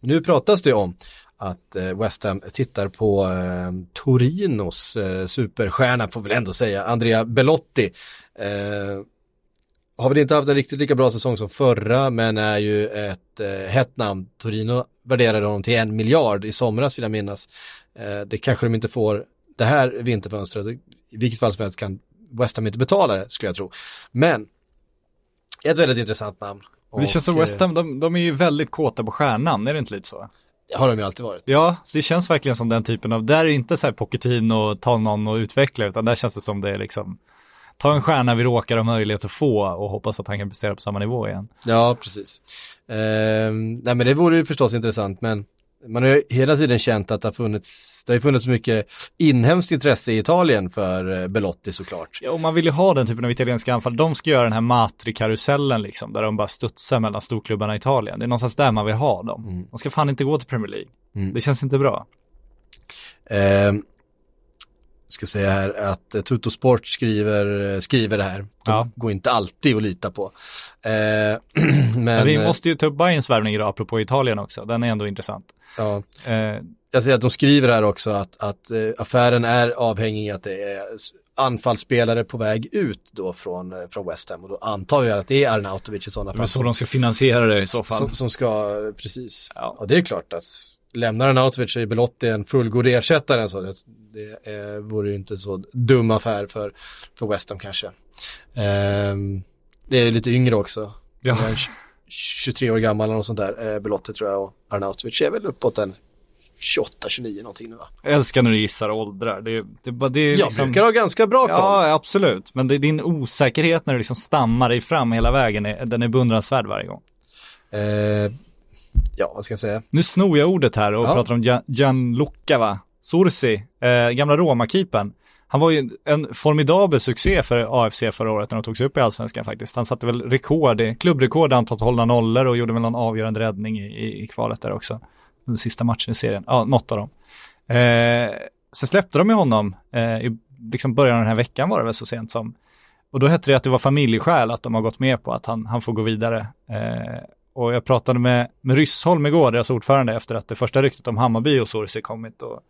nu pratas det om att eh, West Ham tittar på eh, Torinos eh, superstjärna, får väl ändå säga, Andrea Belotti. Har väl inte haft en riktigt lika bra säsong som förra, men är ju ett eh, hett namn. Torino värderade honom till en miljard i somras vill jag minnas. Eh, det kanske de inte får det här vinterfönstret. I vilket fall som helst kan West Ham inte betala det, skulle jag tro. Men, ett väldigt intressant namn. Det känns som Och, West Ham, de, de är ju väldigt kåta på stjärnan, är det inte lite så? Det har de ju alltid varit. Ja, det känns verkligen som den typen av, där är inte så här Pochettino och ta någon och utveckla, utan där känns det som det är liksom, ta en stjärna vi råkar ha möjlighet att få och hoppas att han kan prestera på samma nivå igen. Ja, precis. Ehm, nej men det vore ju förstås intressant, men man har ju hela tiden känt att det har funnits, det har funnits mycket inhemskt intresse i Italien för eh, Belotti såklart. Ja, och man vill ju ha den typen av italienska anfall. De ska göra den här Matri-karusellen liksom, där de bara studsar mellan storklubbarna i Italien. Det är någonstans där man vill ha dem. De ska fan inte gå till Premier League. Mm. Det känns inte bra. Ehm, ska säga här att eh, Tutto Sport skriver, eh, skriver det här. De Ja. går inte alltid att lita på. (clears throat) Ehm, men, Men vi eh, måste ju ta upp Bayerns värvning idag, apropå Italien också. Den är ändå intressant. ja, Eh, jag ser att de skriver här också att, att eh, affären är avhängig att det är anfallsspelare på väg ut då från, eh, från West Ham och då antar jag att det är Arnautovic i sådana fall. så de ska finansiera det i så fall. som, som ska, eh, precis. Ja. Och det är klart att lämnar Arnautovic så är Belotti en fullgod ersättare så det, det eh, vore ju inte så dum affär för, för West Ham kanske. Ehm, det är lite yngre också. Ja. Han är tj- 23 år gammal eller något sånt där, eh, Belotti tror jag och Arnautovic är väl uppåt en 28-29 någonting nu va? Jag älskar när du gissar åldrar. Det, det, det är Jag liksom... brukar ha ganska bra koll. Ja, absolut. Men det din osäkerhet när du liksom stammar dig fram hela vägen, är- den är beundransvärd varje gång. Eh, ja, vad ska jag säga? Nu snor jag ordet här och Ja. pratar om Gian- Gianluca va? Sorsi, eh, gamla Roma-keepern. Han var ju en formidabel succé för AFC förra året när de tog sig upp i allsvenskan faktiskt. Han satte väl rekord, i- klubbrekord antal hållna nollor och gjorde väl någon avgörande räddning i, i, i kvalet där också. Den sista matchen i serien, ja, något av dem. Eh, sen släppte de ju honom eh, i liksom början av den här veckan var det väl så sent som. Och då hette det att det var familjeskäl att de har gått med på att han, han får gå vidare. Eh, och jag pratade med, med Ryssholm igår, deras ordförande, efter att det första ryktet om Hammarby och Sorsi kommit. Och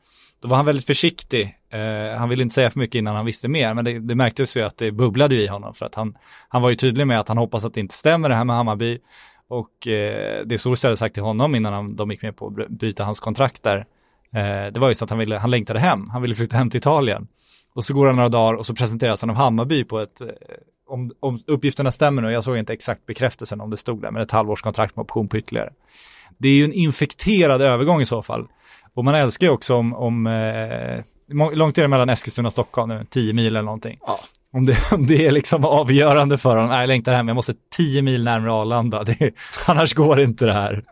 då var han väldigt försiktig. Eh, han ville inte säga för mycket innan han visste mer, men det, det märktes ju att det bubblade i honom. För att han, han var ju tydlig med att han hoppas att det inte stämmer det här med Hammarby. Och eh, det Sorsi hade sagt till honom innan han, de gick med på att byta hans kontrakt där, eh, det var just att han, ville, han längtade hem. Han ville flytta hem till Italien. Och så går han några dagar och så presenteras han av Hammarby på ett, eh, om, om uppgifterna stämmer nu, jag såg inte exakt bekräftelsen om det stod där, men ett halvårskontrakt med option på ytterligare. Det är ju en infekterad övergång i så fall. Och man älskar ju också om, om eh, långt är det mellan Eskilstuna och Stockholm nu, 10 mil eller någonting. Ja. Om det, om det är liksom avgörande för honom, nej jag längtar hem, jag måste 10 mil närmare Arlanda, det, annars går inte det här.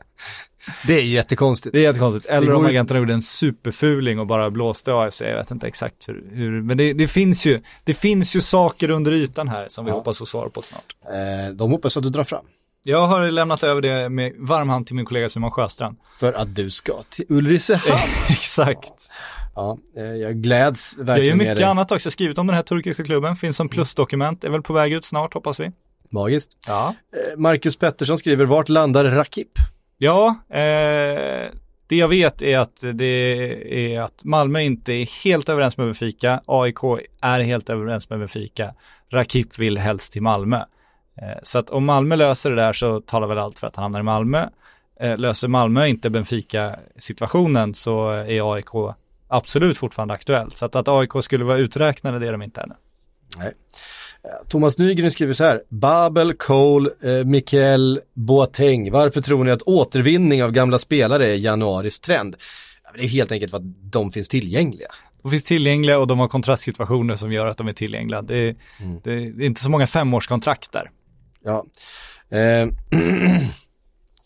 Det är jättekonstigt. Det är jättekonstigt. Eller om agenterna gjorde en superfuling och bara blåste AFC, jag vet inte exakt hur, hur men det, det, finns ju, det finns ju saker under ytan här som vi Ja. hoppas få svar på snart. Eh, de hoppas att du drar fram. Jag har lämnat över det med varm hand till min kollega Simon Sjöstrand. För att du ska till Ulricehamn. (laughs) exakt. ja, eh, jag gläds Jag gör verkligen med mycket dig. annat också, jag har skrivit om den här turkiska klubben, finns som plusdokument, är väl på väg ut snart hoppas vi. Magiskt. Ja. Eh, Marcus Pettersson skriver, vart landar Rakip? Ja, eh, det jag vet är att det är att Malmö inte är helt överens med Benfica, AIK är helt överens med Benfica, Rakip vill helst till Malmö. Eh, så att om Malmö löser det där så talar väl allt för att han hamnar i Malmö. Eh, löser Malmö inte Benfica-situationen så är AIK absolut fortfarande aktuellt. Så att, att AIK skulle vara uträknade, det är de inte ännu. Nej. Thomas Nygren skriver så här, Babel, Cole, eh, Mikael, Boateng. Varför tror ni att återvinning av gamla spelare är januaris trend? Det är helt enkelt för att de finns tillgängliga. De finns tillgängliga och de har kontrastsituationer som gör att de är tillgängliga. Det är, är, det är inte så många femårskontrakt där. Ja. Eh, (clears throat)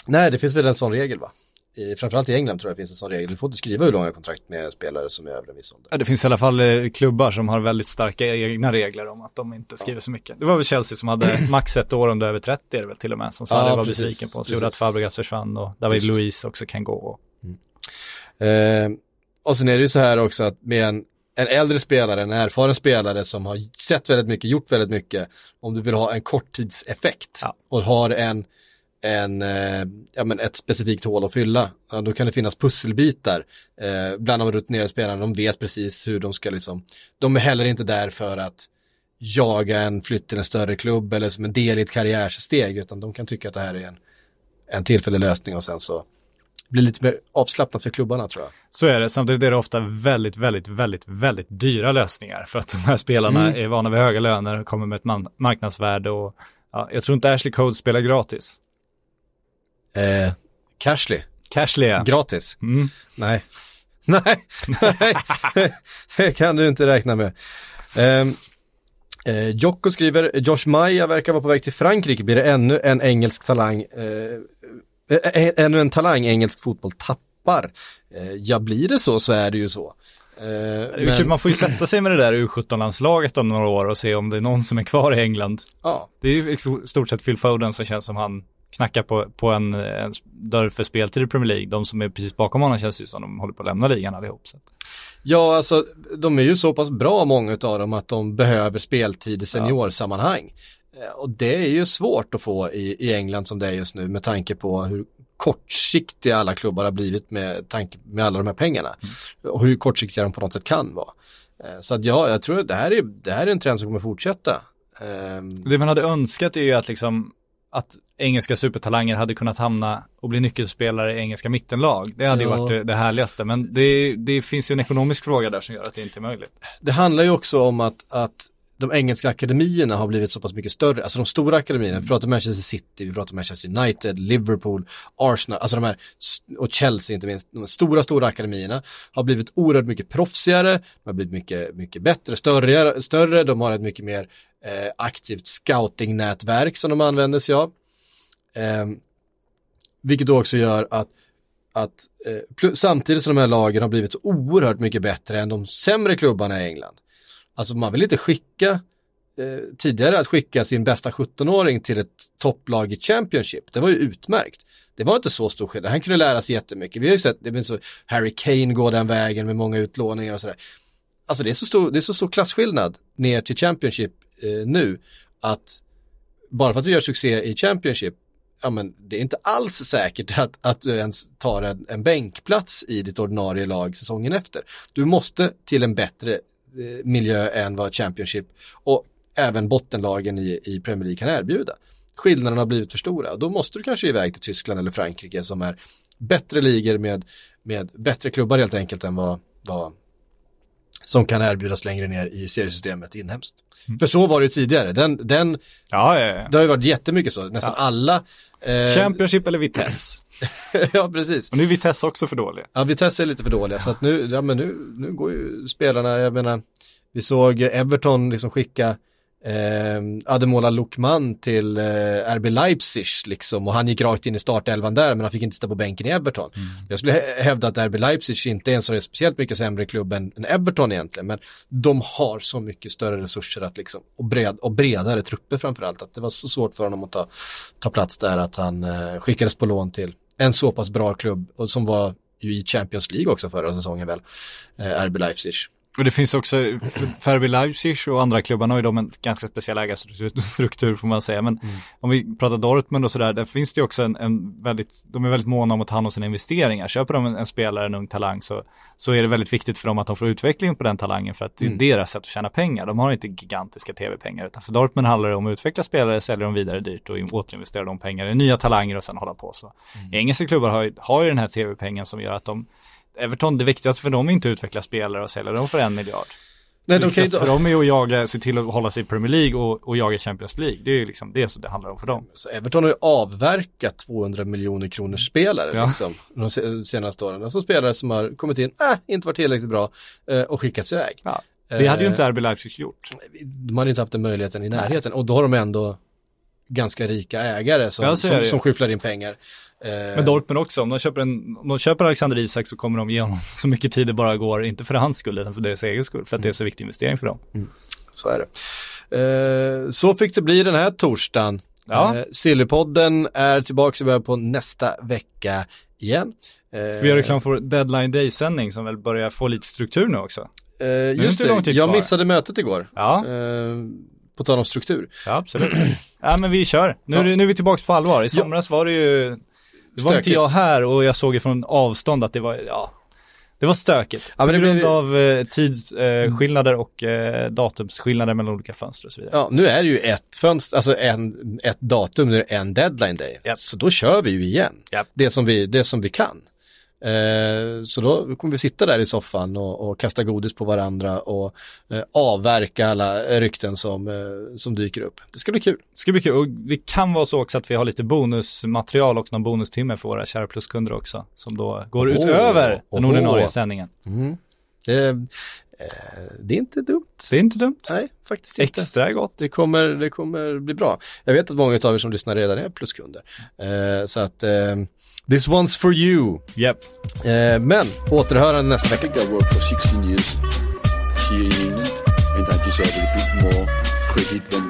Nej, det finns väl en sån regel va? I, framförallt i England tror jag det finns en sån regel. Du får inte skriva hur långa kontrakt med spelare som är över en viss ålder. Ja, det finns i alla fall eh, klubbar som har väldigt starka egna regler om att de inte skriver så mycket. Det var väl Chelsea som hade (clears throat) max ett år om du är över 30 är det väl till och med, som Sarri Ja, var precis, besviken på. Så gjorde att Fabregas försvann och David. Luiz också kan gå. Eh, och sen är det ju så här också att med en, en äldre spelare, en erfaren spelare som har sett väldigt mycket, gjort väldigt mycket, om du vill ha en korttidseffekt Ja. och har en, en eh, ja, men ett specifikt hål att fylla, ja, då kan det finnas pusselbitar eh, bland de rutinerade spelarna, de vet precis hur de ska liksom, de är heller inte där för att jaga en flytt till en större klubb eller som en del i ett karriärsteg, utan de kan tycka att det här är en, en tillfällig lösning och sen så blir lite mer avslappnat för klubbarna tror jag. Så är det, samtidigt är det ofta väldigt, väldigt, väldigt, väldigt dyra lösningar för att de här spelarna Mm. är vana vid höga löner, kommer med ett marknadsvärde och ja, jag tror inte Ashley Code spelar gratis. Eh, Cashley. Cashlia. Gratis. Mm. Nej. (laughs) Nej, nej, det (laughs) kan du inte räkna med. Um, eh, Jocko skriver, Josh Maja verkar vara på väg till Frankrike, blir det ännu en engelsk talang, eh, eh, ännu en talang engelsk fotboll tappar? Eh, ja, blir det så så är det ju så. Eh, är kul, Man får ju sätta sig med det där U17-landslaget om några år och se om det är någon som är kvar i England. ja, Det är ju i stort sett Phil Foden som känns som han knackar på, på en, en dörr för speltid i Premier League. De som är precis bakom honom känns ju som de håller på att lämna ligan allihop. Så. Ja, alltså de är ju så pass bra många av dem att de behöver speltid i seniorsammanhang. Eh, Och det är ju svårt att få i, i England som det är just nu med tanke på hur kortsiktiga alla klubbar har blivit med tanke med alla de här pengarna. Och hur kortsiktiga de på något sätt kan vara. Eh, Så att ja, jag tror att det här är, det här är en trend som kommer fortsätta. Ehm, Det man hade önskat är ju att liksom att engelska supertalanger hade kunnat hamna och bli nyckelspelare i engelska mittenlag. Det hade ju Ja. varit det, det härligaste. Men det, det finns ju en ekonomisk fråga där som gör att det inte är möjligt. Det handlar ju också om att, att de engelska akademierna har blivit så pass mycket större, alltså de stora akademierna, vi pratar Manchester City, vi pratar Manchester United, Liverpool, Arsenal, alltså de här, och Chelsea inte minst, de stora, stora akademierna har blivit oerhört mycket proffsigare, de har blivit mycket, mycket bättre, större, större de har ett mycket mer eh, aktivt scoutingnätverk som de använder sig av. Eh, vilket då också gör att att eh, samtidigt som de här lagen har blivit så oerhört mycket bättre än de sämre klubbarna i England. Alltså man vill inte skicka eh, tidigare att skicka sin bästa 17-åring till ett topplag i Championship. Det var ju utmärkt. Det var inte så stor skillnad. Han kunde lära sig jättemycket. Vi har ju sett, det så Harry Kane går den vägen med många utlåningar och sådär. Alltså det är så stor, det är så stor klasskillnad ner till Championship eh, nu att bara för att du gör succé i Championship ja men det är inte alls säkert att, att du ens tar en, en bänkplats i ditt ordinarie lag säsongen efter. Du måste till en bättre miljö än vad Championship och även bottenlagen i, i Premier League kan erbjuda. Skillnaderna har blivit för stora och då måste du kanske iväg till Tyskland eller Frankrike som är bättre ligor med, med bättre klubbar helt enkelt än vad, vad som kan erbjudas längre ner i seriesystemet inhemskt. För så var det tidigare, den, den, Ja, ja, ja. det har ju varit jättemycket så, nästan alla eh, Championship eller Vitesse. (laughs) ja, precis. Och nu är Vitesse också för dåliga. Ja, Vitesse är lite för dåliga så att nu, ja men nu, nu går ju spelarna, jag menar, vi såg Everton liksom skicka eh, Ademola Lukman till eh, RB Leipzig liksom och han gick rakt in i startelvan där men han fick inte sitta på bänken i Everton. Jag skulle hä- hävda att RB Leipzig inte är en så är speciellt mycket sämre klubb än, än Everton egentligen men de har så mycket större resurser att liksom, och, bred, och bredare trupper framförallt att det var så svårt för honom att ta, ta plats där att han eh, skickades på lån till en så pass bra klubb och som var ju i Champions League också förra säsongen väl, eh, RB Leipzig. Och det finns också, RB Leipzig och andra klubbarna har ju de en ganska speciell ägarstruktur får man säga. Men om vi pratar Dortmund och sådär, där finns det ju också en, en väldigt, de är väldigt måna om att ta hand om sina investeringar. Köper de en, en spelare, en ung talang, så, så är det väldigt viktigt för dem att de får utveckling på den talangen för att det är deras sätt att tjäna pengar. De har inte gigantiska tv-pengar, utan för Dortmund handlar det om att utveckla spelare, sälja dem vidare dyrt och återinvestera de pengarna i nya talanger och sen hålla på så. Engelska klubbar har, har ju den här tv-pengen som gör att de Everton, det viktigaste för dem är inte att utveckla spelare och sälja dem för en miljard. Nej, de kan ju för dem är att jaga, se till att hålla sig i Premier League och, och jaga Champions League. Det är ju liksom det som det handlar om för dem. Så Everton har ju avverkat 200 miljoner kronors spelare Ja. liksom, de se- senaste åren. Alltså spelare som har kommit in, äh, inte varit tillräckligt bra eh, och skickats iväg. Ja. Det hade ju Eh, inte RB Leipzig gjort. De hade inte haft den möjligheten i närheten och då har de ändå ganska rika ägare som, som, ju. som skyfflar in pengar. Eh, Men Dortmund också, om de köper, en, om de köper Alexander Isak så kommer de ge honom (laughs) så mycket tid det bara går, inte för hans skull utan för deras egen skull, för att det är så viktig investering för dem. Så är det. Eh, så fick det bli den här torsdagen. Ja. Eh, Sillypodden är tillbaka i början på nästa vecka igen. Eh, Vi gör reklam för Deadline Day-sändning som väl börjar få lite struktur nu också. Eh, just det, tid jag missade mötet igår. Ja, Eh, på tal om struktur. ja absolut. (clears throat) ja men vi kör. Nu, är det- nu är vi tillbaka på allvar. I somras var det ju, det var inte Stökigt. jag här och jag såg ifrån avstånd att det var, ja, det var stökigt. Ja, men det på grund blev- av eh, tidsskillnader och eh, datumsskillnader mellan olika fönster och så vidare. Ja, nu är det ju ett fönster, alltså en, ett datum, nu är det en deadline day. Japp. Så då kör vi ju igen. Japp. Det, som vi, det som vi kan. Eh, så då kommer vi sitta där i soffan och, och kasta godis på varandra och eh, avverka alla rykten som, eh, som dyker upp. Det ska bli kul. Det ska bli kul och det kan vara så också att vi har lite bonusmaterial och någon bonustimme för våra kära pluskunder också som då går Åh, utöver den åh. ordinarie sändningen. Det, eh, det är inte dumt. Det är inte dumt. Nej, faktiskt inte. Extra gott. Det kommer, det kommer bli bra. Jag vet att många av er som lyssnar redan är pluskunder. Eh, så att, eh, this one's for you. Yep. Eh, men, återhörande nästa I vecka. think I worked for 16 years here in England, and I deserve a bit more credit than.